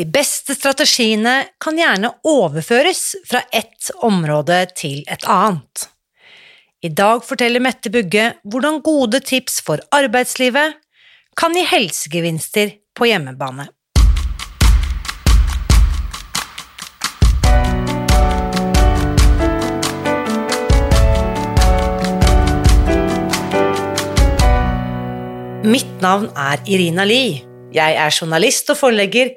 De beste strategiene kan gjerne overføres fra ett område til et annet. I dag forteller Mette Bugge hvordan gode tips for arbeidslivet kan gi helsegevinster på hjemmebane. Mitt navn er Irina Lie. Jeg er journalist og forlegger,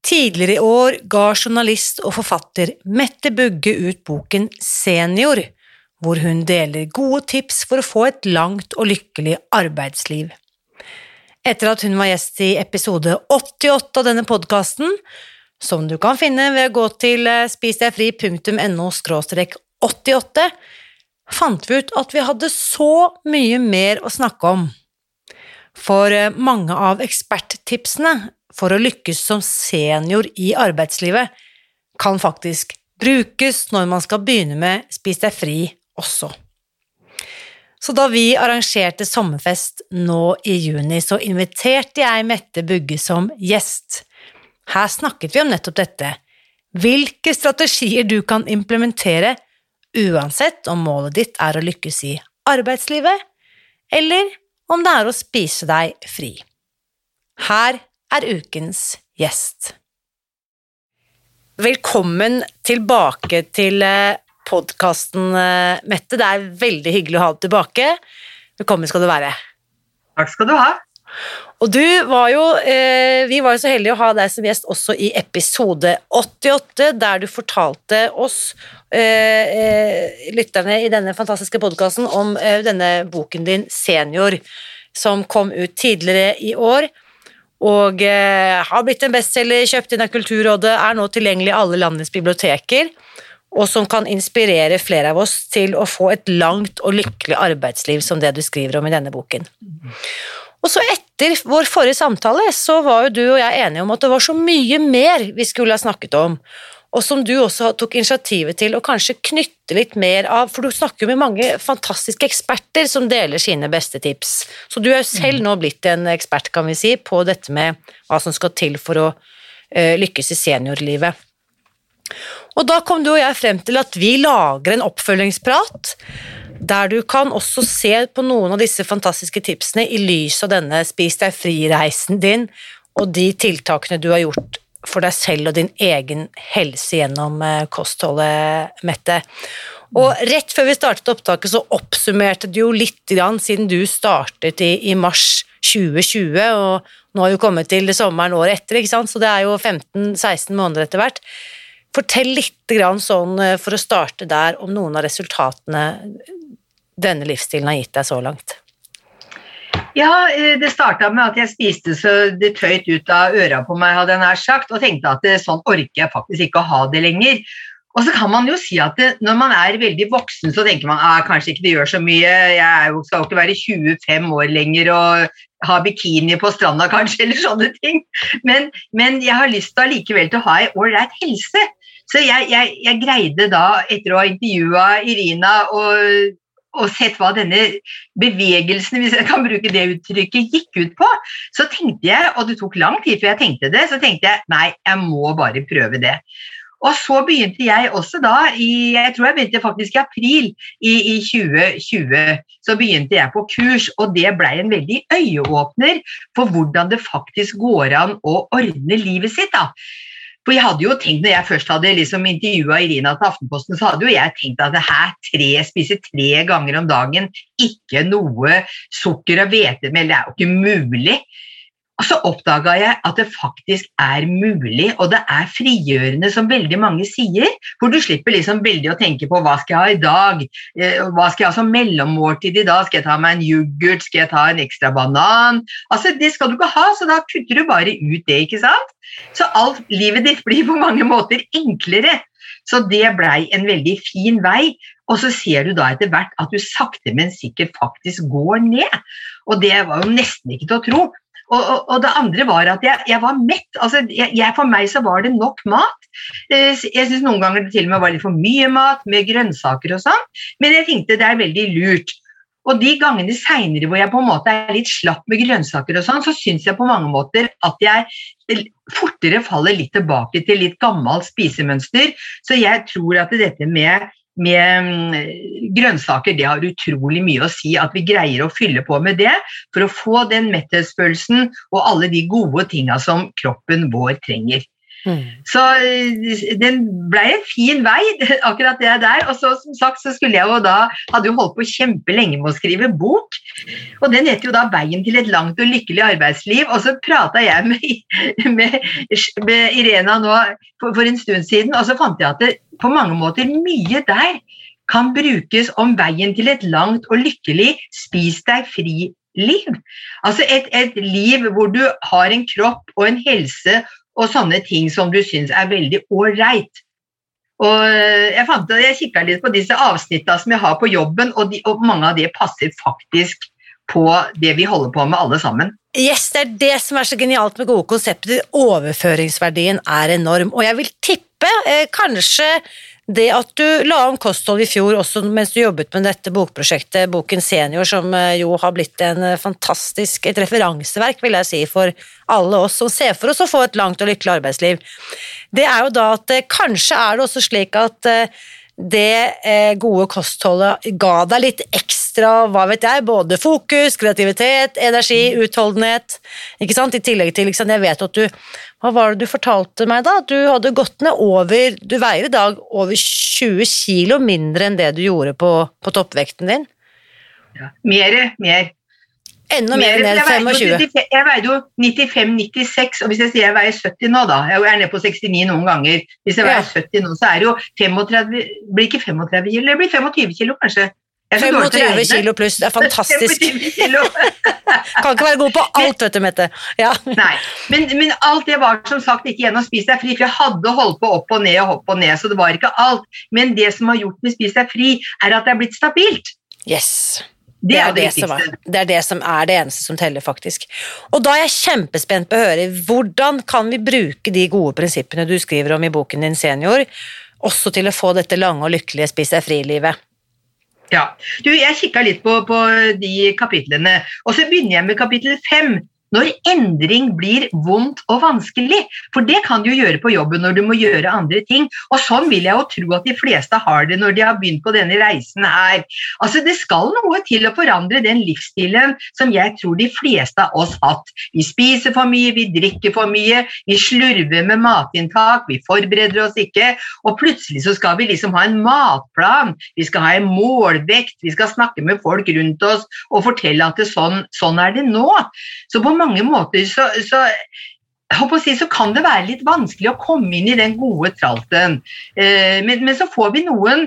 Tidligere i år ga journalist og forfatter Mette Bugge ut boken Senior, hvor hun deler gode tips for å få et langt og lykkelig arbeidsliv. Etter at hun var gjest i episode 88 av denne podkasten, som du kan finne ved å gå til eh, spisdegfri.no 88, fant vi ut at vi hadde så mye mer å snakke om. For eh, mange av eksperttipsene for å lykkes som senior i arbeidslivet kan faktisk brukes når man skal begynne med Spis deg fri også. Så da vi arrangerte sommerfest nå i juni, så inviterte jeg Mette Bugge som gjest. Her snakket vi om nettopp dette, hvilke strategier du kan implementere uansett om målet ditt er å lykkes i arbeidslivet, eller om det er å spise deg fri. Her er ukens gjest. Velkommen tilbake til eh, podkasten, eh, Mette. Det er veldig hyggelig å ha deg tilbake. Velkommen skal du være. Takk skal du ha. Og du var jo eh, Vi var jo så heldige å ha deg som gjest også i episode 88, der du fortalte oss, lytterne i denne fantastiske podkasten, om denne boken din, Senior, som kom ut tidligere i år og eh, har blitt en bestselger, kjøpt inn av Kulturrådet, er nå tilgjengelig i alle landets biblioteker, og som kan inspirere flere av oss til å få et langt og lykkelig arbeidsliv, som det du skriver om i denne boken. Og så etter vår forrige samtale så var jo du og jeg enige om at det var så mye mer vi skulle ha snakket om, og som du også tok initiativet til å kanskje knytte litt mer av, for du snakker jo med mange fantastiske eksperter som deler sine beste tips. Så du er jo selv nå blitt en ekspert, kan vi si, på dette med hva som skal til for å uh, lykkes i seniorlivet. Og da kom du og jeg frem til at vi lager en oppfølgingsprat der du kan også se på noen av disse fantastiske tipsene i lys av denne Spis deg fri-reisen din og de tiltakene du har gjort for deg selv og din egen helse gjennom eh, kostholdet, Mette. Og rett før vi startet opptaket, så oppsummerte du jo litt, grann, siden du startet i, i mars 2020, og nå har vi kommet til sommeren året etter, ikke sant? så det er jo 15-16 måneder etter hvert. Fortell litt grann sånn, eh, for å starte der, om noen av resultatene denne livsstilen har gitt deg så langt. Ja, eh, det starta med at jeg spiste så det tøyt ut av øra på meg, hadde jeg nær sagt, og tenkte at eh, sånn orker jeg faktisk ikke å ha det lenger. Og så kan man jo si at det, når man er veldig voksen, så tenker man ah, kanskje ikke det gjør så mye, jeg skal jo ikke være 25 år lenger og ha bikini på stranda kanskje, eller sånne ting. Men, men jeg har lyst til allikevel til å ha ei ålreit helse. Så jeg, jeg, jeg, greide da, etter å ha intervjua Irina og og sett hva denne bevegelsen, hvis jeg kan bruke det uttrykket, gikk ut på, så tenkte jeg, og det tok lang tid før jeg tenkte det, så tenkte jeg nei, jeg må bare prøve det. Og så begynte jeg også da, i, jeg tror jeg begynte faktisk i april i, i 2020, så begynte jeg på kurs, og det ble en veldig øyeåpner for hvordan det faktisk går an å ordne livet sitt. da. For jeg hadde jo tenkt, når jeg først hadde liksom intervjua Irina til Aftenposten, så hadde jo jeg tenkt at det her tre, spise tre ganger om dagen, ikke noe sukker og hvetemel, det er jo ikke mulig. Så oppdaga jeg at det faktisk er mulig, og det er frigjørende, som veldig mange sier. Hvor du slipper liksom veldig å tenke på hva skal jeg ha i dag, eh, hva skal jeg ha som mellommåltid i dag, skal jeg ta meg en yoghurt, skal jeg ta en ekstra banan? Altså, Det skal du ikke ha, så da kutter du bare ut det, ikke sant? Så alt livet ditt blir på mange måter enklere. Så det blei en veldig fin vei. Og så ser du da etter hvert at du sakte, men sikkert faktisk går ned. Og det var jo nesten ikke til å tro. Og, og, og, det andre var at jeg, jeg var mett. Altså, jeg, for meg så var det nok mat. Eh, jeg syns noen ganger det til og med var litt for mye mat, med grønnsaker og sånn, men jeg tenkte det er veldig lurt. Og de gangene seinere hvor jeg på en måte er litt slapp med grønnsaker, og sånn, så syns jeg på mange måter at jeg fortere faller litt tilbake til litt gammelt spisemønster. Så jeg tror at dette med med mm, grønnsaker, det har utrolig mye å si. At vi greier å fylle på med det for å få den metthetsfølelsen og alle de gode tinga som kroppen vår trenger. Mm. Så eh, den ble en fin vei, akkurat det der. Og så som sagt så skulle jeg jo da hadde jo holdt på kjempelenge med å skrive bok. Og den heter jo da 'Veien til et langt og lykkelig arbeidsliv'. Og så prata jeg med, med, med, Irena nå for, for, en stund siden, og så fant jeg at det på mange måter mye der kan brukes om veien til et langt og lykkelig spis deg fri-liv. Altså et, et liv hvor du har en kropp og en helse og sånne ting som du syns er veldig ålreit. Og eh, jeg fant jeg kikka litt på disse avsnittene som jeg har på jobben, og, de, og mange av de passer faktisk på det vi holder på med alle sammen. Yes, Det er det som er så genialt med gode konsepter. Overføringsverdien er enorm. Og jeg vil tippe eh, kanskje det at du la om kosthold i fjor også mens du jobbet med dette bokprosjektet, Boken Senior, som eh, jo har blitt en eh, fantastisk, et referanseverk, vil jeg si, for alle oss som ser for oss å få et langt og lykkelig arbeidsliv, det er jo da at eh, kanskje er det også slik at det gode kostholdet ga deg litt ekstra, hva vet jeg, både fokus, kreativitet, energi, utholdenhet, ikke sant, i tillegg til, liksom, jeg vet at du hva var det du fortalte meg da? Du hadde gått ned over Du veier i dag over 20 kilo mindre enn det du gjorde på, på toppvekten din? Ja, mere, mer. Enda mer ned 25? Jeg veide jo 95-96, og hvis jeg sier jeg veier 70 nå, da Jeg er nede på 69 noen ganger. Hvis jeg veier ja. 70 nå, så er det jo 35 Blir ikke 35 kilo, det blir 25 kilo kanskje. 25 kilo pluss, det er fantastisk. kan ikke være god på alt, vet du, Mette. Ja. Nei, men, men, alt det var som sagt ikke gjennom spise deg fri, for jeg hadde holdt på opp og ned og opp og ned, så det var ikke alt. Men det som har gjort med Spis deg fri, er at det er blitt stabilt. Yes. Det er det, det, er, det er det som er det eneste som teller, faktisk. Og da er jeg kjempespent på å høre hvordan kan vi bruke de gode prinsippene du skriver om i boken din Senior, også til å få dette lange og lykkelige Spis deg fri-livet. Ja. Du, jeg kikka litt på, på, de kapitlene, og så begynner jeg med kapittel fem når endring blir vondt og vanskelig. For det kan du gjøre på jobben når du må gjøre andre ting. Og sånn vil jeg jo tro at de fleste har det når de har begynt på denne reisen her. Altså Det skal noe til å forandre den livsstilen som jeg tror de fleste av oss hatt. Vi spiser for mye, vi drikker for mye, vi slurver med matinntak, vi forbereder oss ikke. Og plutselig så skal vi liksom ha en matplan, vi skal ha en målvekt, vi skal snakke med folk rundt oss og fortelle at sånn, sånn er det nå. Så på mange måter så, så Si, så kan det være litt vanskelig å komme inn i den gode tralten. Eh, men, men, så får vi noen,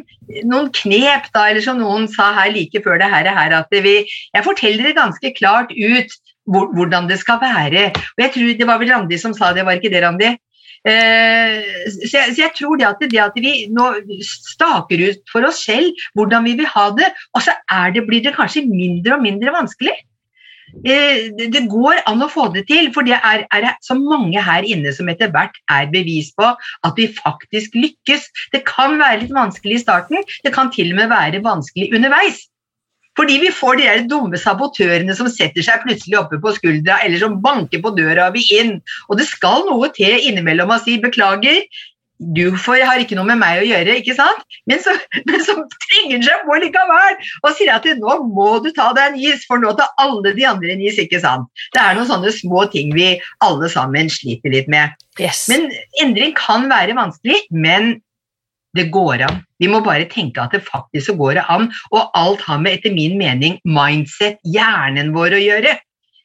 noen, knep, da, eller som noen sa her like før det her, her at vi, jeg forteller det ganske klart ut hvor, hvordan det skal være. Og jeg tror Det var vel Randi som sa det, var ikke det, Randi? Eh, så, jeg, så, jeg, tror det at, det at vi nå staker ut for oss selv hvordan vi vil ha det, og så det, blir det kanskje mindre og mindre vanskelig. Eh, det går an å få det til, for det er, er så mange her inne som etter hvert er bevis på at vi faktisk lykkes. Det kan være litt vanskelig i starten, det kan til og med være vanskelig underveis. Fordi vi får de der dumme sabotørene som setter seg plutselig oppe på skuldra, eller som banker på døra vi inn. Og det skal noe til innimellom å si beklager, du får, har ikke noe med meg å gjøre, ikke sant? Men så, men så trenger seg på likevel og sier at nå må du ta deg en is, for nå tar alle de andre en is, ikke sant? Det er noen sånne små ting vi alle sammen sliter litt med. Yes. Men endring kan være vanskelig, men det går an. Vi må bare tenke at det faktisk så går an, og alt har med, etter min mening, mindset, hjernen vår, å gjøre.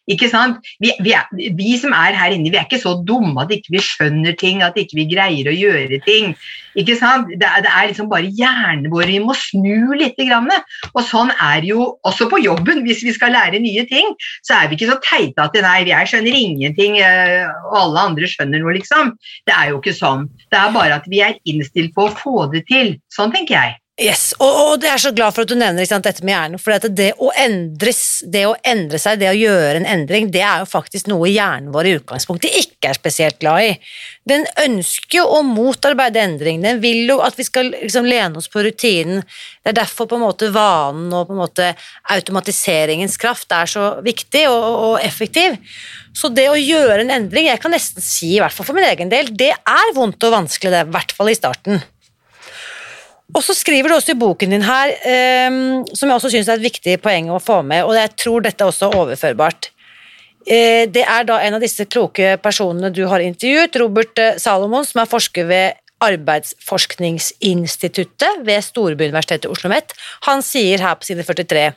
Ikke sant? Vi, vi, er, vi, som er her inne, vi er ikke så dumme at ikke vi ikke skjønner ting, at ikke vi ikke greier å gjøre ting. Ikke sant? Det, det er liksom bare hjernen vår vi må snu litt. Grann. Og sånn er jo også på jobben. Hvis vi skal lære nye ting, så er vi ikke så teite at nei, jeg skjønner ingenting, eh, og alle andre skjønner noe, liksom. Det er jo ikke sånn. Det er bare at vi er innstilt på å få det til. Sånn tenker jeg. Yes, og, og det er så glad for at du nevner sant, dette med hjernen, for det å, endres, det å endre seg, det å gjøre en endring, det er jo faktisk noe hjernen vår i utgangspunktet ikke er spesielt glad i. Den ønsker jo å motarbeide endring, den vil jo at vi skal liksom lene oss på rutinen. Det er derfor på en måte vanen og på en måte automatiseringens kraft er så viktig og, og effektiv. Så det å gjøre en endring, jeg kan nesten si, i hvert fall for min egen del, det er vondt og vanskelig, det, i hvert fall i starten. Og så skriver du også i boken din her, um, som jeg også syns er et viktig poeng å få med, og jeg tror dette er også er overførbart. Uh, det er da en av disse kloke personene du har intervjuet, Robert eh, Salomon, som er forsker ved Arbeidsforskningsinstituttet ved Storbyuniversitetet Oslo OsloMet. Han sier her på side 43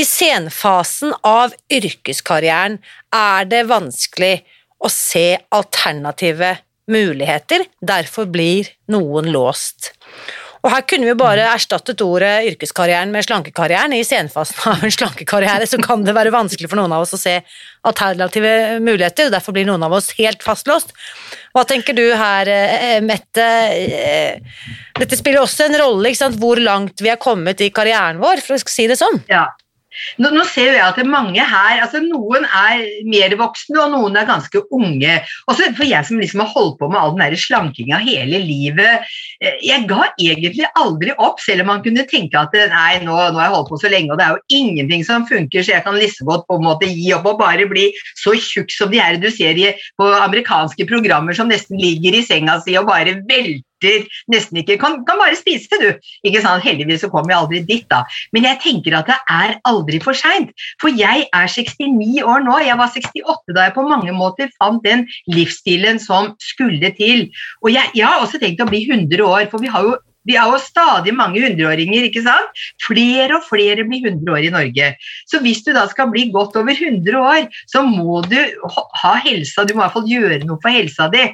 i senfasen av yrkeskarrieren er det vanskelig å se alternative muligheter, derfor blir noen låst. Og her kunne vi bare erstattet ordet yrkeskarrieren med slankekarrieren. I senfasen av en slankekarriere så kan det være vanskelig for noen av oss å se alternative muligheter, og derfor blir noen av oss helt fastlåst. Hva tenker du her, eh, Mette? Eh, dette spiller også en rolle, hvor langt vi er kommet i karrieren vår, for å si det sånn. Ja, nå, nå, ser jeg at det er mange her altså Noen er mer voksne, og noen er ganske unge. Også for jeg som liksom har holdt på med all den slankinga hele livet eh, Jeg ga egentlig aldri opp, selv om man kunne tenke at nei, nå, nå har jeg holdt på så lenge, og det er jo ingenting som funker, så jeg kan liksom godt på en måte gi opp og bare bli så tjukk som de her du ser på amerikanske programmer som nesten ligger i senga si og bare velter nesten ikke kan, kan, bare spise du. Ikke sant? Heldigvis så kommer jeg aldri dit, da. Men jeg tenker at det er aldri for seint. For jeg er 69 år nå. Jeg var 68 da jeg på mange måter fant den livsstilen som skulle til. Og jeg, jeg har også tenkt å bli 100 år, for vi har jo vi har jo stadig mange hundreåringer. ikke sant? Flere og flere blir 100 år i Norge. Så hvis du da skal bli godt over 100 år, så må du ha helsa, du må i hvert fall gjøre noe for helsa di.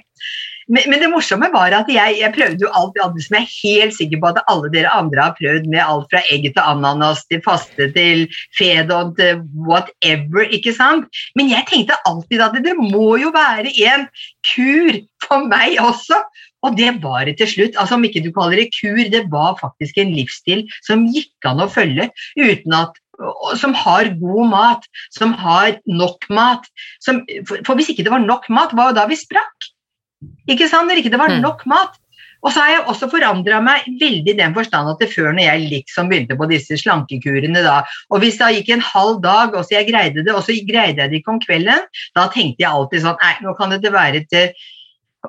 Men, men, det morsomme var at jeg, jeg prøvde jo alt det andre som jeg er helt sikker på at alle dere andre har prøvd, med alt fra egg til ananas til faste til fedon til whatever, ikke sant? Men jeg tenkte alltid at det, må jo være en kur for meg også. Og det var det til slutt. altså Om ikke du kaller det kur, det var faktisk en livsstil som gikk an å følge uten at som har god mat, som har nok mat. Som, for hvis ikke det var nok mat, hva da vi sprakk? Ikke sant? Når ikke det var mm. nok mat. Og så har jeg også forandra meg veldig i den forstand at det før når jeg liksom begynte på disse slankekurene da, og hvis det gikk en halv dag og så jeg greide det, og så greide jeg det ikke om kvelden, da tenkte jeg alltid sånn Nei, nå kan det være til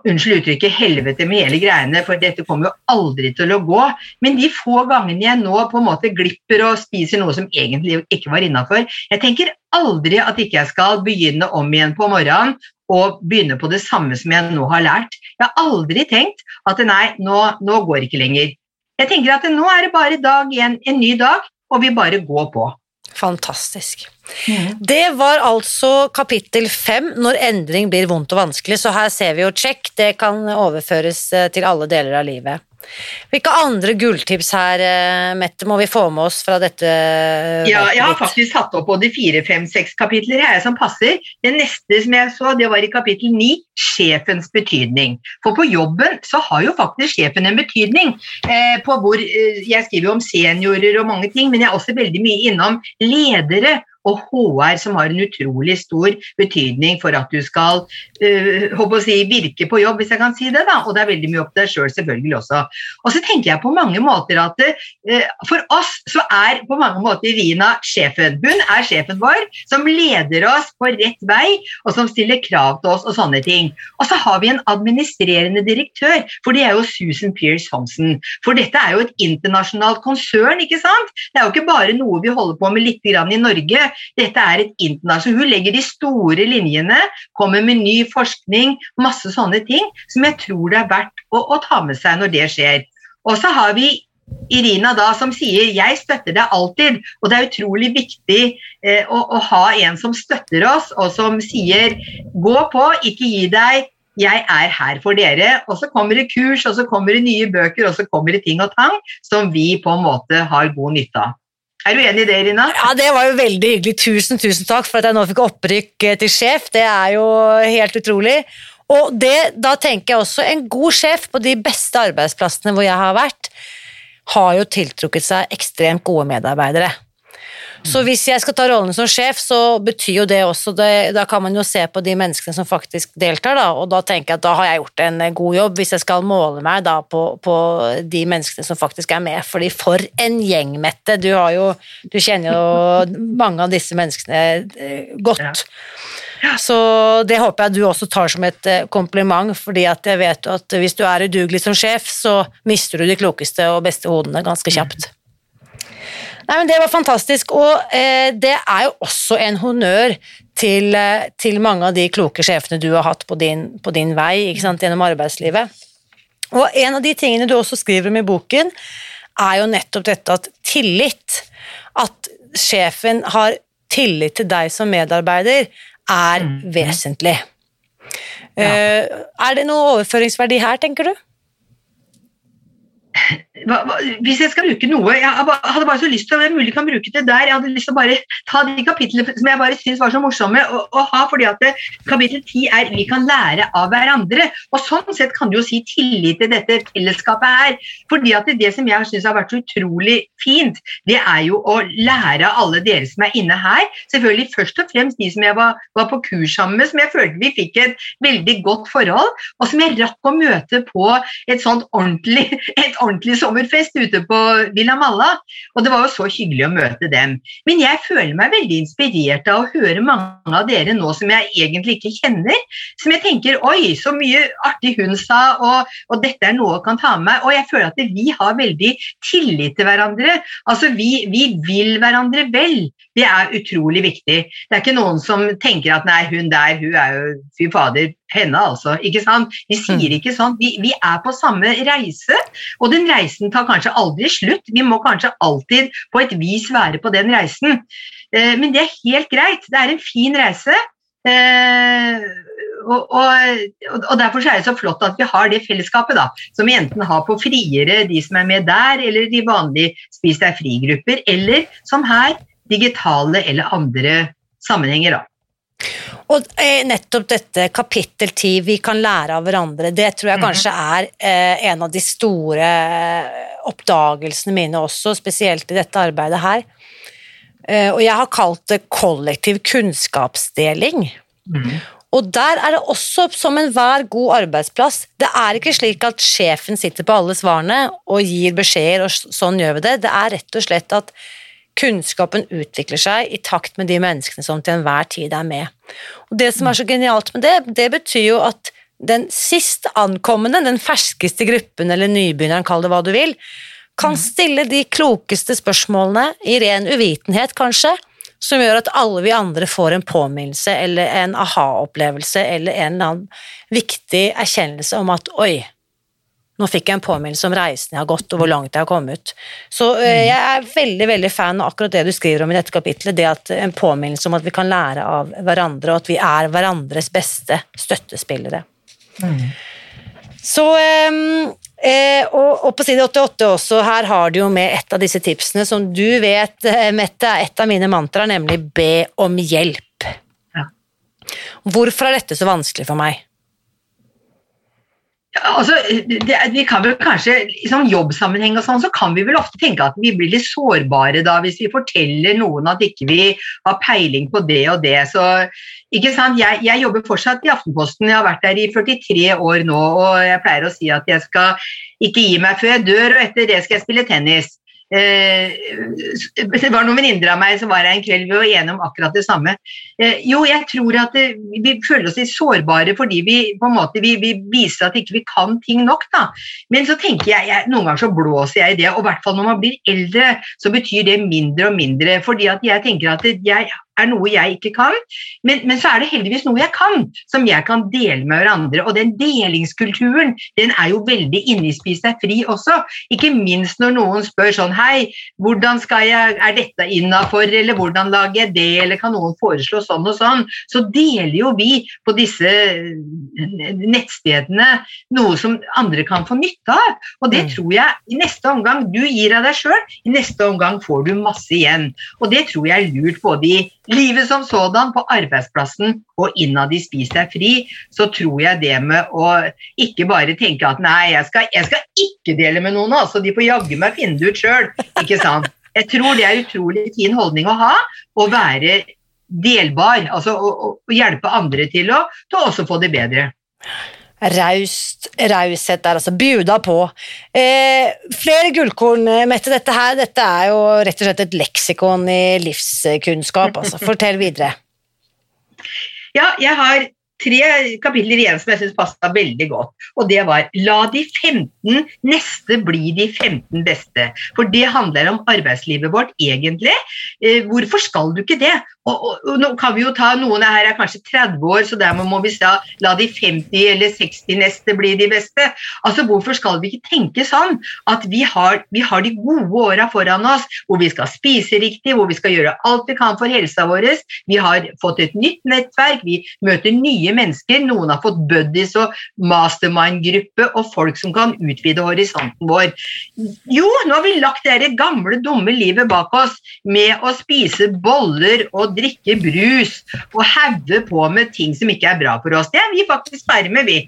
Unnskyld uttrykket, helvete med hele greiene, for dette kommer jo aldri til å gå. Men de få gangene jeg nå på en måte glipper og spiser noe som egentlig ikke var innafor Jeg tenker aldri at ikke jeg skal begynne om igjen på morgenen og begynne på det samme som jeg nå har lært. Jeg har aldri tenkt at nei, nå, nå går det ikke lenger. Jeg tenker at nå er det bare dag igjen, en ny dag, og vi bare går på. Fantastisk. Mm. Det var altså kapittel fem, når endring blir vondt og vanskelig, så her ser vi jo check, det kan overføres eh, til alle deler av livet. Hvilke andre gulltips her, eh, Mette, må vi få med oss fra dette? Ja, jeg har faktisk satt opp både fire, fem, seks kapitler her som passer. Det neste som jeg så, det var i kapittel ni, sjefens betydning. For på jobben så har jo faktisk sjefen en betydning. Eh, på hvor, eh, jeg skriver jo om seniorer og mange ting, men jeg er også veldig mye innom ledere og HR som har en utrolig stor betydning for at du skal å si, virke på jobb, hvis jeg kan si det. da, Og det er veldig mye opp til deg sjøl selv, selvfølgelig også. Og så tenker jeg på mange måter at uh, for oss så er på mange måter Rina sjefen. Hun er sjefen vår som leder oss på rett vei, og som stiller krav til oss og sånne ting. Og så har vi en administrerende direktør, for det er jo Susan Pierce Thompson. For dette er jo et internasjonalt konsern, ikke sant? Det er jo ikke bare noe vi holder på med litt i Norge. Dette er et internasjonalt Hun legger de store linjene, kommer med ny forskning, masse sånne ting som jeg tror det er verdt å, å ta med seg når det skjer. Og så har vi Irina da som sier 'jeg støtter deg alltid', og det er utrolig viktig eh, å, å, ha en som støtter oss, og som sier 'gå på, ikke gi deg', jeg er her for dere. Og så kommer det kurs, og så kommer det nye bøker, og så kommer det ting og tang som vi på en måte har god nytte av. Er du enig i det, Irina? Ja, Det var jo veldig hyggelig. Tusen, tusen takk for at jeg nå fikk opprykk eh, til sjef. Det er jo helt utrolig. Og det, da tenker jeg også en god sjef på de beste arbeidsplassene hvor jeg har vært, har jo tiltrukket seg ekstremt gode medarbeidere. Så hvis jeg skal ta rollen som sjef, så betyr jo det også det, Da kan man jo se på de menneskene som faktisk deltar, da, og da tenker jeg at da har jeg gjort en god jobb, hvis jeg skal måle meg da på, på de menneskene som faktisk er med. Fordi for en gjeng, Mette. Du, har jo, du kjenner jo mange av disse menneskene eh, godt. Så det håper jeg du også tar som et eh, kompliment, fordi at jeg vet at hvis du er udugelig som sjef, så mister du de klokeste og beste hodene ganske kjapt. Nei, men Det var fantastisk, og eh, det er jo også en honnør til, eh, til, mange av de kloke sjefene du har hatt på din, på din vei sant, gjennom arbeidslivet. Og En av de tingene du også skriver om i boken, er jo nettopp dette at tillit, at sjefen har tillit til deg som medarbeider, er mm. vesentlig. Ja. Uh, er det noe overføringsverdi her, tenker du? Hva, hva, hvis jeg skal bruke noe Jeg hadde bare så lyst til å mulig kan bruke det der. Jeg hadde lyst til å bare ta de kapitlene som jeg bare syns var så morsomme å, ha. fordi at det, Kapittel 10 er 'Vi kan lære av hverandre'. og Sånn sett kan du jo si tillit til dette fellesskapet her. fordi at det som jeg syns har vært så utrolig fint, det er jo å lære av alle dere som er inne her. Selvfølgelig først og fremst de som jeg var, var på kurs sammen med, som jeg følte vi fikk et veldig godt forhold, og som jeg rakk å møte på et sånt ordentlig, et ordentlig sommerfest ute på Villa Malla, og det var jo så hyggelig å møte dem. Men jeg føler meg veldig inspirert av å høre mange av dere nå som jeg egentlig ikke kjenner, som jeg tenker oi, så mye artig hun sa, og, og dette er noe jeg kan ta med meg. Og jeg føler at vi har veldig tillit til hverandre. Altså, vi, vi vil hverandre vel. Det er utrolig viktig. Det er ikke noen som tenker at nei, hun der, hun er jo fy fader, henne altså. ikke sant? Vi sier mm. ikke sånn. Vi, vi, er på samme reise, og den reisen tar kanskje aldri slutt. Vi må kanskje alltid på et vis være på den reisen. Eh, men det er helt greit. Det er en fin reise. Eh, og, og, og, Derfor er det så flott at vi har det fellesskapet, da, som vi enten har på friere, de som er med der, eller de vanlige Spis deg fri-grupper, eller som her, digitale eller andre sammenhenger. da. Og eh, nettopp dette kapittel 10, vi kan lære av hverandre, det tror jeg kanskje mhm. er eh, en av de store oppdagelsene mine også, spesielt i dette arbeidet her. Eh, og jeg har kalt det kollektiv kunnskapsdeling. Mm. Og der er det også, som enhver god arbeidsplass, det er ikke slik at sjefen sitter på alle svarene og gir beskjeder, og sånn gjør vi det. Det er rett og slett at kunnskapen utvikler seg i takt med de menneskene som til enhver tid er med. Og Det som er så genialt med det, det betyr jo at den sist ankommende, den ferskeste gruppen eller nybegynneren, kall det hva du vil, kan mm. stille de klokeste spørsmålene i ren uvitenhet, kanskje, som gjør at alle vi andre får en påminnelse eller en aha-opplevelse eller en eller annen viktig erkjennelse om at oi, nå fikk jeg en påminnelse om reisen jeg har gått, og hvor langt jeg har kommet. Så uh, jeg er veldig veldig fan av akkurat det du skriver om i dette kapitlet, det at en påminnelse om at vi kan lære av hverandre, og at vi er hverandres beste støttespillere. Mm. Så eh, og, og, på side 88 også, her har du jo med et av disse tipsene som du vet, eh, Mette, er et av mine mantraer, nemlig be om hjelp. Ja. Hvorfor er dette så vanskelig for meg? Altså, det, vi kan vel kanskje, I sånn jobbsammenheng og sånn, så kan vi vel ofte tenke at vi blir litt sårbare da hvis vi forteller noen at ikke vi har peiling på det og det. Så, ikke sant? Jeg, jeg jobber fortsatt i Aftenposten, jeg har vært der i 43 år nå. Og jeg pleier å si at jeg skal ikke gi meg før jeg dør, og etter det skal jeg spille tennis. Eh, det var noen venninner av meg som var her en kveld, vi var enige om akkurat det samme. Eh, jo, jeg tror at det, vi føler oss litt sårbare fordi vi på en måte vi, vi viser at ikke vi kan ting nok. da. Men så tenker jeg, jeg, noen ganger så blåser jeg i det, og i hvert fall når man blir eldre, så betyr det mindre og mindre. fordi at jeg tenker at jeg er noe jeg ikke kan, men, men, så er det heldigvis noe jeg kan, som jeg kan dele med hverandre. Og den delingskulturen den er jo veldig inne i Spis deg fri også. Ikke minst når noen spør sånn Hei, hvordan skal jeg, er dette innafor, eller hvordan lager jeg det, eller kan noen foreslå sånn og sånn? Så deler jo vi på disse nettstedene noe som andre kan få nytte av. Og det mm. tror jeg i neste omgang Du gir av deg sjøl, i neste omgang får du masse igjen. Og det tror jeg er lurt både i livet som sådan, på arbeidsplassen og innad i Spis deg fri, så tror jeg det med å ikke bare tenke at nei, jeg skal, jeg skal ikke dele med noen, altså de får jaggu meg finne det ut sjøl. Ikke sant? Jeg tror det er utrolig fin holdning å ha, å være delbar, altså å, å hjelpe andre til å, til å også få det bedre. Raust, raushet der, altså. Bjuda på. Eh, flere gullkorn, eh, Mette. Dette her dette er jo rett og slett et leksikon i livskunnskap. altså. Fortell videre. Ja, jeg har tre kapitler igjen som jeg syns passa veldig godt. Og det var 'La de 15 neste bli de 15 beste'. For det handler om arbeidslivet vårt, egentlig. Eh, hvorfor skal du ikke det? Og, og, og, nå kan vi jo ta, Noen her er kanskje 30 år, så dermed må vi si la de 50 eller 60 neste bli de beste. Altså, Hvorfor skal vi ikke tenke sånn at vi har, vi har de gode åra foran oss, hvor vi skal spise riktig, hvor vi skal gjøre alt vi kan for helsa vår. Vi har fått et nytt nettverk, vi møter nye mennesker. Noen har fått buddies og mastermind-gruppe og folk som kan utvide horisonten vår. Jo, nå har vi lagt det gamle, dumme livet bak oss med å spise boller og drikke brus og hauge på med ting som ikke er bra for oss. Det er vi faktisk ferdig med, vi.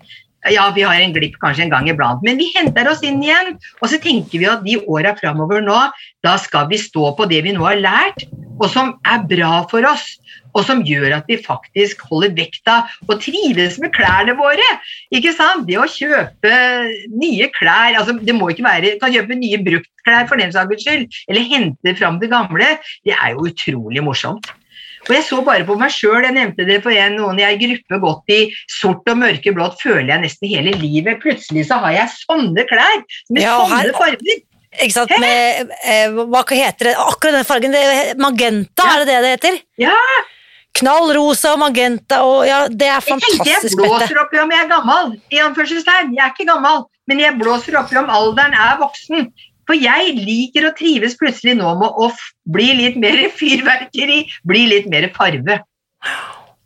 Ja, vi har en glipp kanskje en gang iblant, men vi henter oss inn igjen. Og så tenker vi at de åra framover nå, da skal vi stå på det vi nå har lært, og som er bra for oss og som gjør at vi faktisk holder vekta og trives med klærne våre. Ikke sant? Det å kjøpe nye klær altså Det må ikke være kan kjøpe nye bruktklær for den saks skyld, eller hente fram det gamle. Det er jo utrolig morsomt. Og Jeg så bare på meg sjøl, jeg nevnte det for en, noen i ei gruppe gått i sort og mørkeblått, føler jeg nesten hele livet. Plutselig så har jeg sånne klær med ja, sånne farger. Ikke sant, med, eh, Hva heter det? Akkurat den fargen. Det, magenta, ja. er det det det heter? Ja, Knall rosa og magenta og ja, det er fantastisk. Jeg, jeg blåser opp i om jeg er gammel. I anførselstegn. Jeg er ikke gammel, men jeg blåser opp i om alderen er voksen. For jeg liker å trives plutselig nå med å bli litt mer fyrverkeri, bli litt mer farve.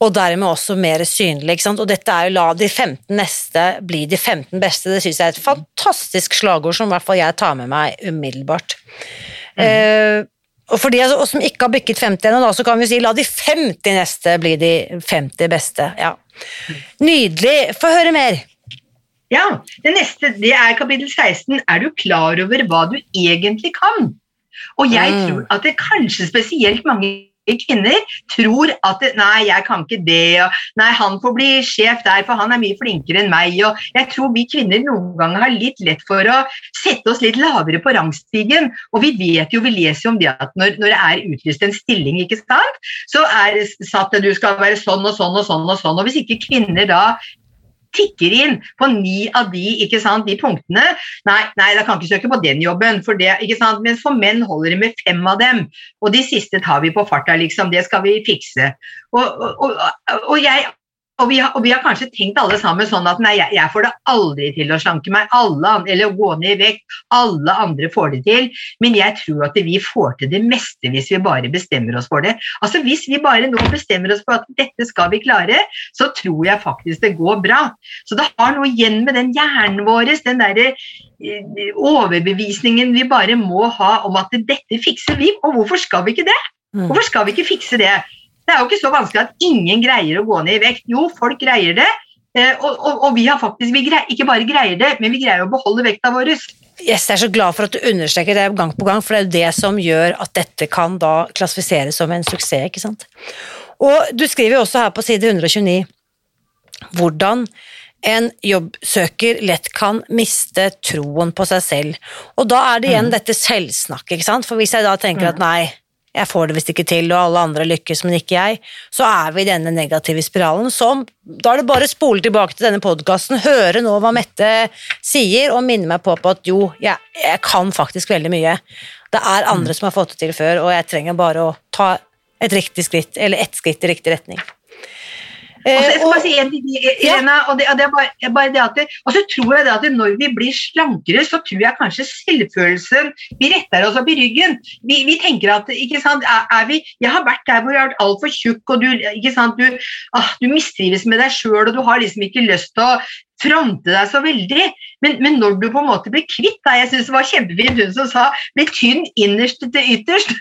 Og dermed også mer synlig. ikke sant? Og dette er jo 'la de 15 neste bli de 15 beste'. Det syns jeg er et fantastisk slagord som i hvert fall jeg tar med meg umiddelbart. Mm. Uh, og for de som ikke har bykket 50 ennå, så kan vi si la de 50 neste bli de 50 beste. Ja. Nydelig. Få høre mer. Ja, Det neste det er kapittel 16. Er du klar over hva du egentlig kan? Og jeg mm. tror at det kanskje spesielt mange kvinner tror at nei, jeg kan ikke det, og nei, han får bli sjef der, for han er mye flinkere enn meg. og Jeg tror vi kvinner noen ganger har litt lett for å sette oss litt lavere på rangstigen. Og vi vet jo, vi leser jo om det at når, når det er utlyst en stilling, ikke sant, så er det satt at du skal være sånn og sånn og sånn og sånn. Og hvis ikke kvinner da tikker inn på ni av de, sant, de punktene. Nei, nei, da kan ikke søke på den jobben, for det, men for menn holder det med fem av dem. Og de siste tar vi på farta, liksom. Det skal vi fikse. Og, og, og, og jeg og vi, har, og vi, har, kanskje tenkt alle sammen sånn at nei, jeg, jeg får det aldri til å slanke meg, alle, eller gå ned i vekt. Alle andre får det til. Men jeg tror at vi får til det meste hvis vi bare bestemmer oss for det. Altså Hvis vi bare nå bestemmer oss for at dette skal vi klare, så tror jeg faktisk det går bra. Så det har noe igjen med den hjernen vår, den derre eh, overbevisningen vi bare må ha om at dette fikser vi. Og hvorfor skal vi ikke det? Mm. Hvorfor skal vi ikke fikse det? Det er jo ikke så vanskelig at ingen greier å gå ned i vekt. Jo, folk greier det, Eh, og, og, og vi har faktisk, vi greier, ikke bare greier det, men vi greier å beholde vekta vår. Yes, jeg er så glad for at du understreker det gang på gang, for det er jo det som gjør at dette kan da klassifiseres som en suksess. ikke sant? Og du skriver jo også her på side 129 hvordan en jobbsøker lett kan miste troen på seg selv. Og da er det igjen dette selvsnakket, ikke sant? For hvis jeg da tenker at nei, jeg får det visst ikke til, og alle andre lykkes, men ikke jeg, så er vi i denne negative spiralen som Da er det bare å spole tilbake til denne podkasten, høre nå hva Mette sier, og minne meg på, på at jo, jeg, jeg, kan faktisk veldig mye. Det er andre som har fått det til før, og jeg trenger bare å ta et riktig skritt, eller ett skritt i riktig retning. Og så, skal bare si en ting, Irena, og det, og det er bare, bare det at det, og så tror jeg det at når vi blir slankere, så tror jeg kanskje selvfølelsen Vi retter oss opp i ryggen. Vi, vi tenker at ikke sant, er, er, vi, Jeg har vært der hvor jeg har vært altfor tjukk, og du, ikke sant, du, ah, du mistrives med deg sjøl, og du har liksom ikke lyst til å fronte deg så veldig. Men, men, når du på en måte blir kvitt deg Jeg syns det var kjempefint hun som sa 'bli tynn innerst til ytterst'.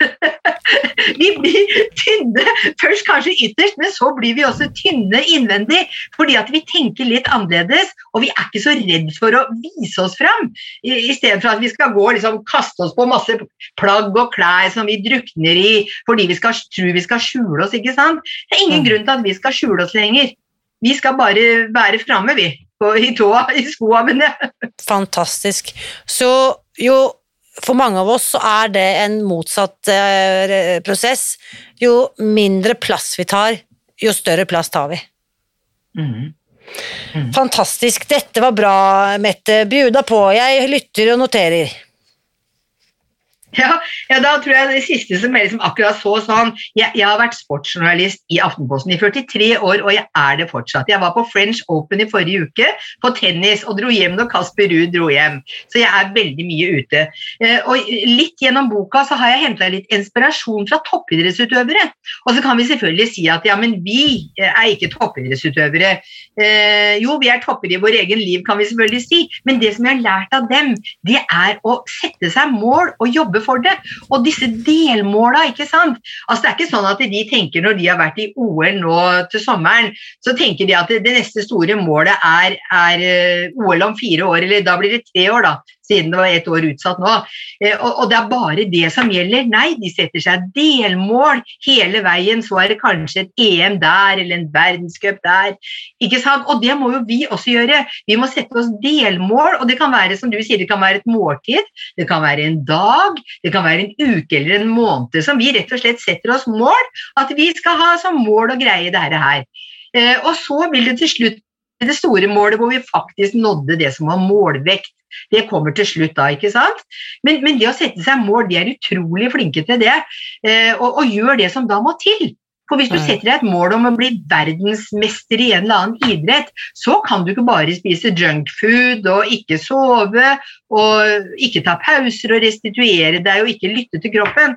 vi blir tynne først kanskje ytterst, men så blir vi også tynne innvendig. Fordi at vi tenker litt annerledes, og vi er ikke så redd for å vise oss fram. I, i stedet for at vi skal gå og liksom, kaste oss på masse plagg og klær som vi drukner i fordi vi skal, tror vi skal skjule oss. ikke sant? Det er ingen mm. grunn til at vi skal skjule oss lenger. Vi skal bare være framme, vi i tåa, i skoa mine. Fantastisk. Så jo for mange av oss så er det en motsatt eh, prosess. Jo mindre plass vi tar, jo større plass tar vi. Mm. Mm. Fantastisk. Dette var bra, Mette. Bjuda på. Jeg lytter og noterer. Ja, ja, da tror jeg det siste som jeg liksom akkurat så sånn jeg, jeg, har vært sportsjournalist i Aftenposten i 43 år, og jeg er det fortsatt. Jeg var på French Open i forrige uke på tennis og dro hjem når Kasper Ruud dro hjem. Så jeg er veldig mye ute. Eh, og litt gjennom boka så har jeg henta litt inspirasjon fra toppidrettsutøvere. Og så kan vi selvfølgelig si at ja, men vi eh, er ikke toppidrettsutøvere. Eh, jo, vi er topper i vår egen liv, kan vi selvfølgelig si, men det som jeg har lært av dem, det er å sette seg mål og jobbe for det. Og disse delmåla, ikke sant. Altså, det er ikke sånn at de tenker når de har vært i OL nå til sommeren, så tenker de at det neste store målet er, er eh, OL om fire år, eller da blir det tre år, da siden det var ett år utsatt nå. Eh, og, det er bare det som gjelder. Nei, de setter seg delmål hele veien. Så er det kanskje et EM der eller en verdenscup der. Ikke sant? Og det må jo vi også gjøre. Vi må sette oss delmål, og det kan være som du sier, det kan være et måltid, det kan være en dag, det kan være en uke eller en måned som vi rett og slett setter oss mål, at vi skal ha som mål å greie dette her. Eh, og så vil det til slutt det store målet hvor vi faktisk nådde det som var målvekt. Det kommer til slutt da, ikke sant? Men, men, det å sette seg mål, de er utrolig flinke til det, eh, og, og, gjør det som da må til. For hvis du setter deg et mål om å bli verdensmester i en eller annen idrett, så kan du ikke bare spise junkfood og ikke sove og ikke ta pauser og restituere deg og ikke lytte til kroppen.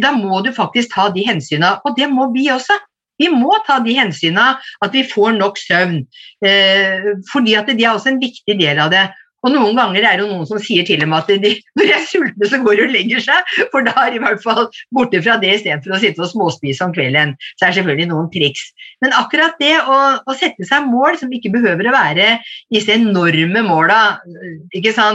Da må du faktisk ta de hensynene, og det må vi også. Vi må ta de hensynene at vi får nok søvn, eh, fordi at det er også en viktig del av det. Og noen ganger er det noen som sier til dem at de, når de er sultne, så går de og legger seg, for da er de i hvert fall borte fra det istedenfor å sitte og småspise om kvelden. Så er det selvfølgelig noen triks. Men akkurat det å, å sette seg mål som ikke behøver å være disse enorme måla,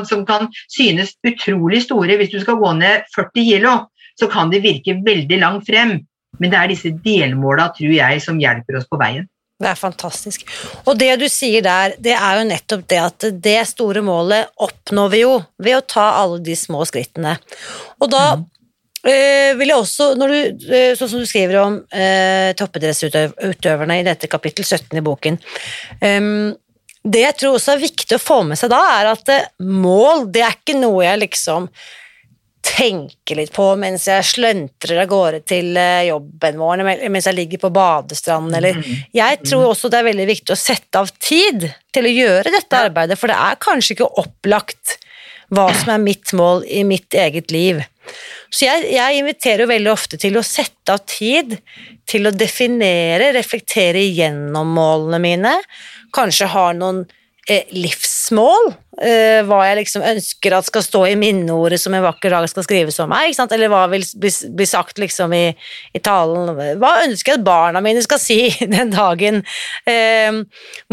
som kan synes utrolig store hvis du skal gå ned 40 kilo, så kan det virke veldig langt frem. Men det er disse delmåla, tror jeg, som hjelper oss på veien. Det er fantastisk. Og det du sier der, det er jo nettopp det at det store målet oppnår vi jo ved å ta alle de små skrittene. Og da mm. øh, vil jeg også, når du, øh, sånn som du skriver om øh, toppidrettsutøverne i dette kapittel 17 i boken um, Det jeg tror også er viktig å få med seg da, er at mål, det er ikke noe jeg liksom tenke litt på mens jeg sløntrer av gårde til eh, jobben vår, mens jeg ligger på badestranden, eller mm. Jeg tror også det er veldig viktig å sette av tid til å gjøre dette arbeidet, for det er kanskje ikke opplagt hva som er mitt mål i mitt eget liv. Så jeg, jeg inviterer jo veldig ofte til å sette av tid til å definere, reflektere igjennom målene mine, kanskje ha noen livsmål. Eh, hva jeg liksom ønsker at skal stå i minneordet som en vakker dag skal skrives om meg, ikke sant? eller hva vil bli sagt liksom i, i, talen. Hva ønsker jeg at barna mine skal si den dagen eh,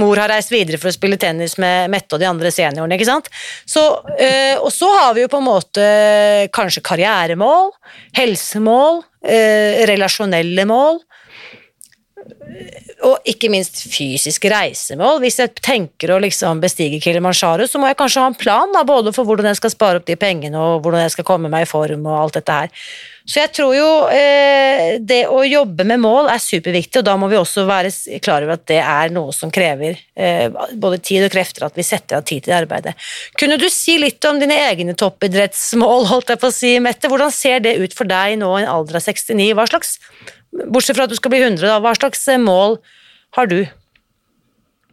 mor har reist videre for å spille tennis med Mette og de andre seniorene, ikke sant. Så, eh, og så har vi jo på en måte kanskje karrieremål, helsemål, eh, relasjonelle mål og ikke minst fysiske reisemål. Hvis jeg tenker å liksom bestige Kilimanjaro, så må jeg kanskje ha en plan da, både for hvordan jeg skal spare opp de pengene og hvordan jeg skal komme meg i form og alt dette her. Så jeg tror jo eh, det å jobbe med mål er superviktig, og da må vi også være klar over at det er noe som krever eh, både tid og krefter, at vi setter av tid til det arbeidet. Kunne du si litt om dine egne toppidrettsmål, holdt jeg på å si, Mette? Hvordan ser det ut for deg nå i en alder av 69? Hva slags Bortsett fra at du skal bli 100, da, hva slags eh, mål har du?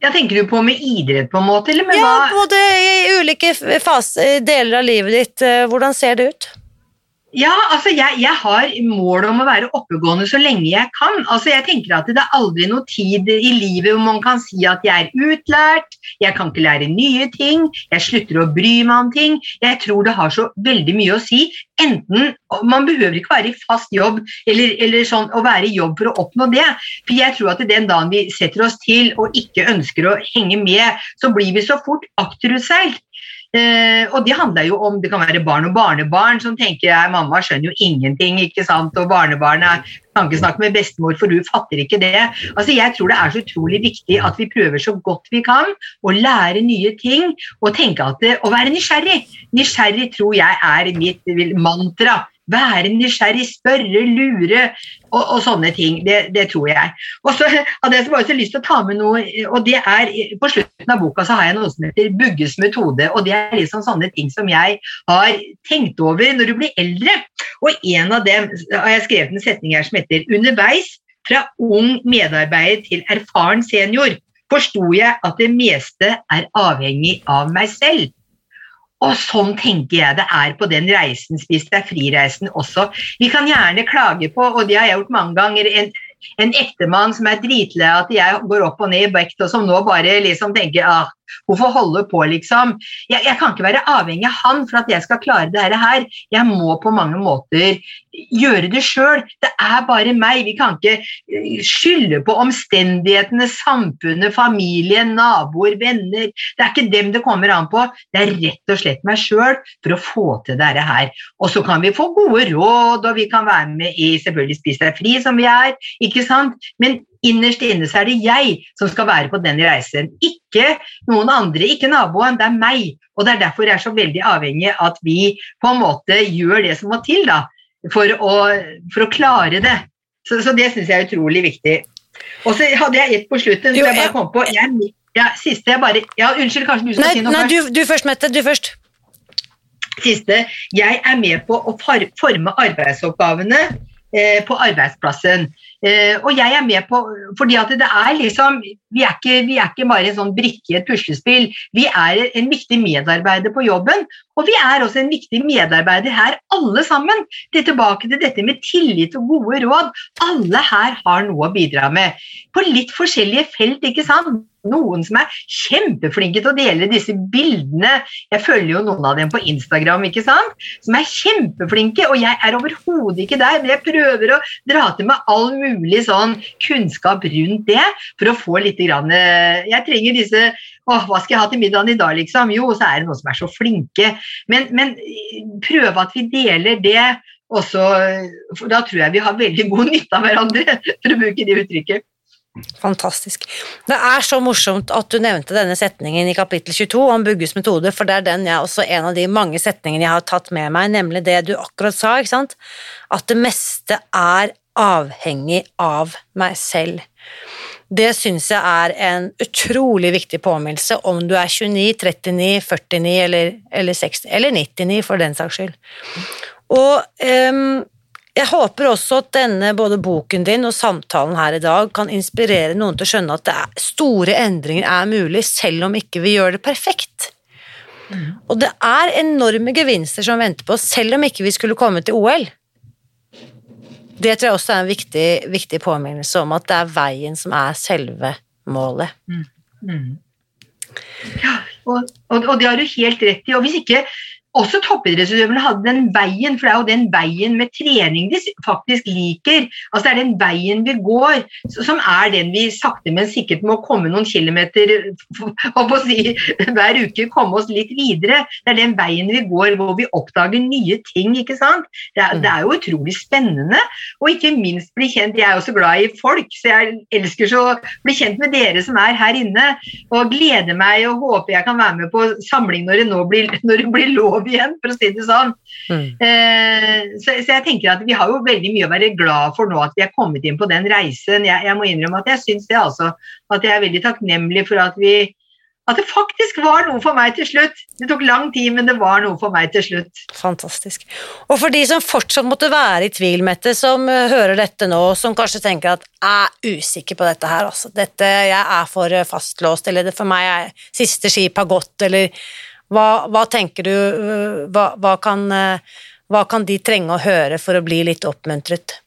Ja, Tenker du på med idrett, på en måte? eller med ja, hva? både i ulike fase, deler av livet ditt. Eh, hvordan ser det ut? Ja, altså jeg, jeg, har mål om å være oppegående så lenge jeg kan. Altså jeg tenker at Det er aldri noe tid i livet hvor man kan si at jeg er utlært, jeg kan ikke lære nye ting, jeg slutter å bry meg om ting. Jeg tror det har så veldig mye å si. Enten, Man behøver ikke være i fast jobb eller, eller sånn, å være i jobb for å oppnå det. For jeg tror at Den dagen vi setter oss til og ikke ønsker å henge med, så blir vi så fort akterutseilt. Eh, og det handler jo om det kan være barn og barnebarn som tenker jeg, mamma skjønner jo ingenting, ikke sant, og barnebarnet kan ikke snakke med bestemor, for du fatter ikke det. Altså, Jeg tror det er så utrolig viktig at vi prøver så godt vi kan å lære nye ting og tenke at det, å være nysgjerrig. Nysgjerrig tror jeg er mitt mantra være nysgjerrig, spørre, lure og, og sånne ting. Det, det, tror jeg. Og så hadde jeg bare så lyst til å ta med noe, og det er På slutten av boka så har jeg noe som heter Bugges metode. og Det er liksom sånne ting som jeg har tenkt over når du blir eldre. Og en av dem har jeg skrevet en setning her som heter Underveis fra ung medarbeider til erfaren senior forsto jeg at det meste er avhengig av meg selv. Og sånn tenker jeg det er på den reisen, Spis deg fri-reisen også. Vi kan gjerne klage på, og det har jeg gjort mange ganger, en, en ektemann som er dritlei at jeg går opp og ned i vekt, og som nå bare liksom tenker ah, Hvorfor holde på, liksom? Jeg, jeg, kan ikke være avhengig av han for at jeg skal klare dette her. Jeg må på mange måter gjøre det sjøl. Det er bare meg. Vi kan ikke eh, skylde på omstendighetene, samfunnet, familien, naboer, venner. Det er ikke dem det kommer an på. Det er rett og slett meg sjøl for å få til dette her. Og så kan vi få gode råd, og vi kan være med i selvfølgelig Spis deg fri, som vi er. ikke sant? Men innerst inne så er det jeg som skal være på den reisen. Ikke noen andre, ikke naboen, det er meg. Og det er derfor jeg er så veldig avhengig av at vi på en måte gjør det som må til da, for å, for å klare det. Så, så det syns jeg er utrolig viktig. Og så hadde jeg ett på slutten. Jo, jeg bare kom på. Jeg, ja, siste jeg bare ja, Unnskyld, kanskje du skal nei, si noe nei, først? Du, du først, Mette. Du først. Siste. Jeg er med på å forme arbeidsoppgavene eh, på arbeidsplassen. Eh, og jeg er med på fordi at det er liksom vi er, ikke, vi er ikke bare en sånn brikke i et puslespill. Vi er en viktig medarbeider på jobben, og vi er også en viktig medarbeider her, alle sammen. Det er tilbake til dette med tillit og gode råd. Alle her har noe å bidra med. På litt forskjellige felt, ikke sant noen som er kjempeflinke til å dele disse bildene. Jeg følger jo noen av dem på Instagram, ikke sant? som er kjempeflinke. Og jeg er overhodet ikke der, men jeg prøver å dra til meg all mulig sånn kunnskap rundt det for å få litt grann, eh, Jeg trenger disse Åh, hva skal jeg ha til middagen i dag, liksom? Jo, så er det noen som er så flinke. Men, men prøve at vi deler det. Også, for da tror jeg vi har veldig god nytte av hverandre, for å bruke det uttrykket. Fantastisk. Det er så morsomt at du nevnte denne setningen i kapittel 22 om Bugges metode, for det er den jeg også en av de mange setningene jeg har tatt med meg, nemlig det du akkurat sa, ikke sant? At det meste er avhengig av meg selv. Det syns jeg er en utrolig viktig påminnelse om du er 29, 39, 49 eller, eller 60, eller 99 for den saks skyld. Og um, jeg håper også at denne, både boken din og samtalen her i dag kan inspirere noen til å skjønne at er, store endringer er mulig, selv om ikke vi gjør det perfekt. Og det er enorme gevinster som venter på oss, selv om ikke vi skulle komme til OL. Det tror jeg også er en viktig, viktig påminnelse om at det er veien som er selve målet. Mm. Mm. Ja, og, og, og det har du helt rett i. Og hvis ikke også toppidrettsutøverne hadde den veien, for det er jo den veien med trening de faktisk liker. Altså Det er den veien vi går, som er den vi sakte, men sikkert må komme noen kilometer si, hver uke, komme oss litt videre. Det er den veien vi går hvor vi oppdager nye ting. ikke sant? Det er, det er jo utrolig spennende. Og ikke minst bli kjent Jeg er jo så glad i folk, så jeg elsker så å bli kjent med dere som er her inne. Og gleder meg og håper jeg kan være med på samling når det nå blir, når det blir lov jobb igjen, for å si det sånn. Mm. Eh, så, så, jeg tenker at vi har jo veldig mye å være glad for nå at vi er kommet inn på den reisen. Jeg, jeg må innrømme at jeg syns det, altså. At jeg er veldig takknemlig for at vi at det faktisk var noe for meg til slutt. Det tok lang tid, men det var noe for meg til slutt. Fantastisk. Og for de som fortsatt måtte være i tvil, Mette, som uh, hører dette nå, som kanskje tenker at jeg er usikker på dette her, altså. Dette, jeg er for fastlåst, eller det for meg er siste skip har gått, eller hva, hva tenker du hva, hva, kan, hva kan de trenge å høre for å bli litt oppmuntret?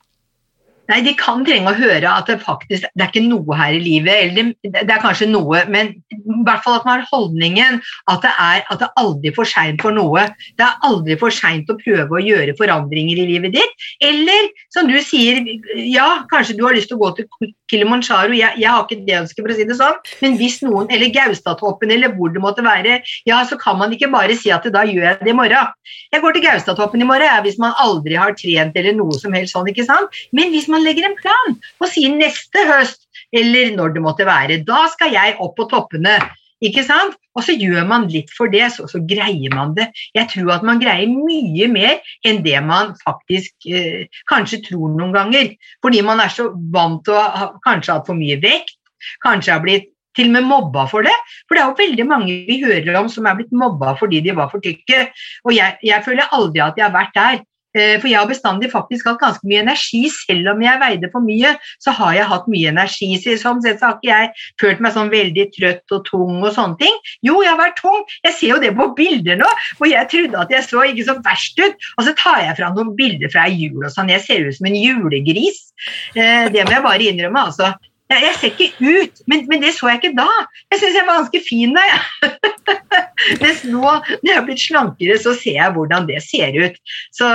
Nei, De kan trenge å høre at det faktisk det er ikke noe her i livet. eller det, er kanskje noe, men i hvert fall at man har holdningen at det er at det er aldri for seint for noe. Det er aldri for seint å prøve å gjøre forandringer i livet ditt. Eller som du sier, ja, kanskje du har lyst til å gå til Kilimanjaro, jeg, jeg har ikke det ønsket, for å si det sånn, men hvis noen, eller Gaustatoppen, eller hvor det måtte være, ja, så kan man ikke bare si at da gjør jeg det i morgen. Jeg går til Gaustatoppen i morgen, ja, hvis man aldri har trent eller noe som helst sånn, ikke sant. Men hvis man legger en plan og sier neste høst, eller når det måtte være, da skal jeg opp på toppene. Ikke sant? Og så gjør man litt for det, så, så, greier man det. Jeg tror at man greier mye mer enn det man faktisk eh, kanskje tror noen ganger. Fordi man er så vant til å ha kanskje hatt for mye vekt, kanskje har blitt til og med mobba for det. For det er jo veldig mange vi hører om som er blitt mobba fordi de var for tykke. Og jeg, jeg føler aldri at jeg har vært der. Eh, for jeg har bestandig faktisk hatt ganske mye energi. Selv om jeg veide for mye, så har jeg hatt mye energi. Så sånn sett så har ikke jeg følt meg sånn veldig trøtt og tung og sånne ting. Jo, jeg har vært tung. Jeg ser jo det på bilder nå, hvor jeg trodde at jeg så ikke så verst ut. Og så tar jeg fram noen bilder fra jul og sånn. Jeg ser ut som en julegris. Eh, det må jeg bare innrømme, altså. Jeg ser ikke ut, men, men, det så jeg ikke da. Jeg syns jeg var ganske fin da, jeg. Mens nå, når jeg har blitt slankere, så ser jeg hvordan det ser ut. Så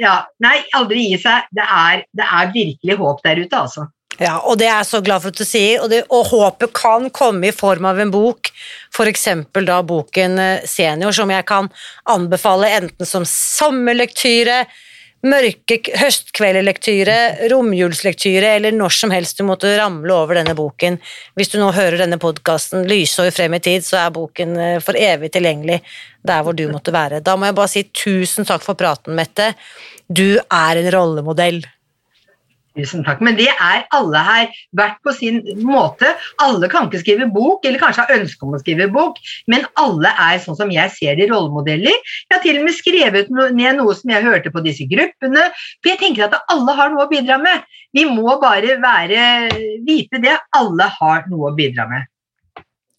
ja, nei, aldri gi seg. Det er, det er virkelig håp der ute, altså. Ja, og det er jeg så glad for at du sier, og, det, og håpet kan komme i form av en bok, f.eks. da boken eh, Senior, som jeg kan anbefale enten som sommerlektyre, mørke høstkveldslektyre, romjulslektyre eller når som helst du måtte ramle over denne boken. Hvis du nå hører denne podkasten lysår frem i tid, så er boken eh, for evig tilgjengelig der hvor du måtte være. Da må jeg bare si tusen takk for praten, Mette. Du er en rollemodell. Tusen takk. Men det er alle her, hvert på sin måte. Alle kan ikke skrive bok, eller kanskje har ønske om å skrive bok, men alle er sånn som jeg ser de rollemodeller. Jeg har til og med skrevet ned noe som jeg hørte på disse gruppene, for jeg tenker at alle har noe å bidra med. Vi må bare være, vite det. Alle har noe å bidra med.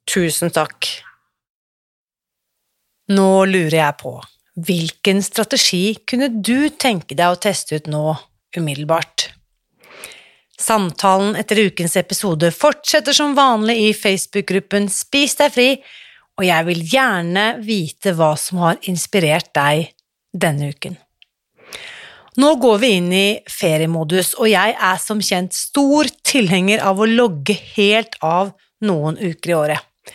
Tusen takk. Nå lurer jeg på, hvilken strategi kunne du tenke deg å teste ut nå umiddelbart? Samtalen etter ukens episode fortsetter som vanlig i Facebook-gruppen Spis deg fri, og jeg vil gjerne vite hva som har inspirert deg denne uken. Nå går vi inn i feriemodus, og jeg er som kjent stor tilhenger av å logge helt av noen uker i året.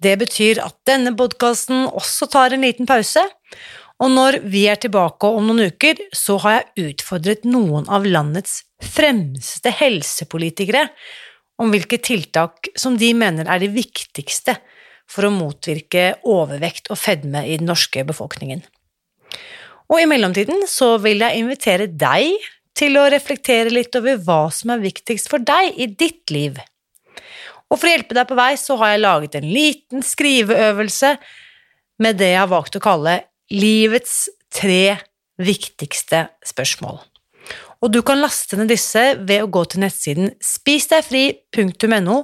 Det betyr at denne podkasten også tar en liten pause, og når vi er tilbake om noen uker, så har jeg utfordret noen av landets fremste helsepolitikere om hvilke tiltak som de mener er de viktigste for å motvirke overvekt og fedme i den norske befolkningen. Og i mellomtiden så vil jeg invitere deg til å reflektere litt over hva som er viktigst for deg i ditt liv. Og for å hjelpe deg på vei så har jeg laget en liten skriveøvelse med det jeg har valgt å kalle livets tre viktigste spørsmål. Og du kan laste ned disse ved å gå til nettsiden spisdegfri.no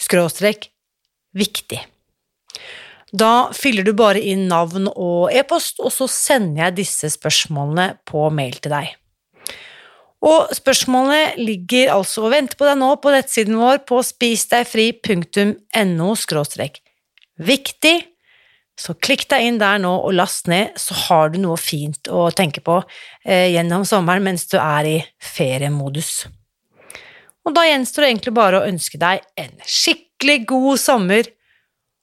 skråstrek viktig. Da fyller du bare inn navn og e-post, og så sender jeg disse spørsmålene på mail til deg. Og spørsmålene ligger altså og venter på deg nå på nettsiden vår på spisdegfri.no skråstrek Viktig! Så klikk deg inn der nå og last ned, så har du noe fint å tenke på eh, gjennom sommeren mens du er i feriemodus. Og da gjenstår det egentlig bare å ønske deg en skikkelig god sommer,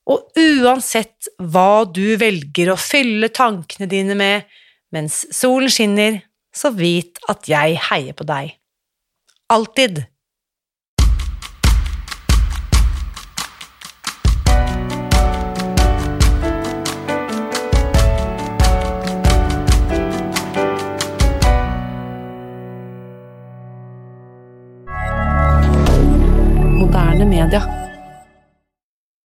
og uansett hva du velger å fylle tankene dine med mens solen skinner, så vit at jeg heier på deg. Alltid. calendar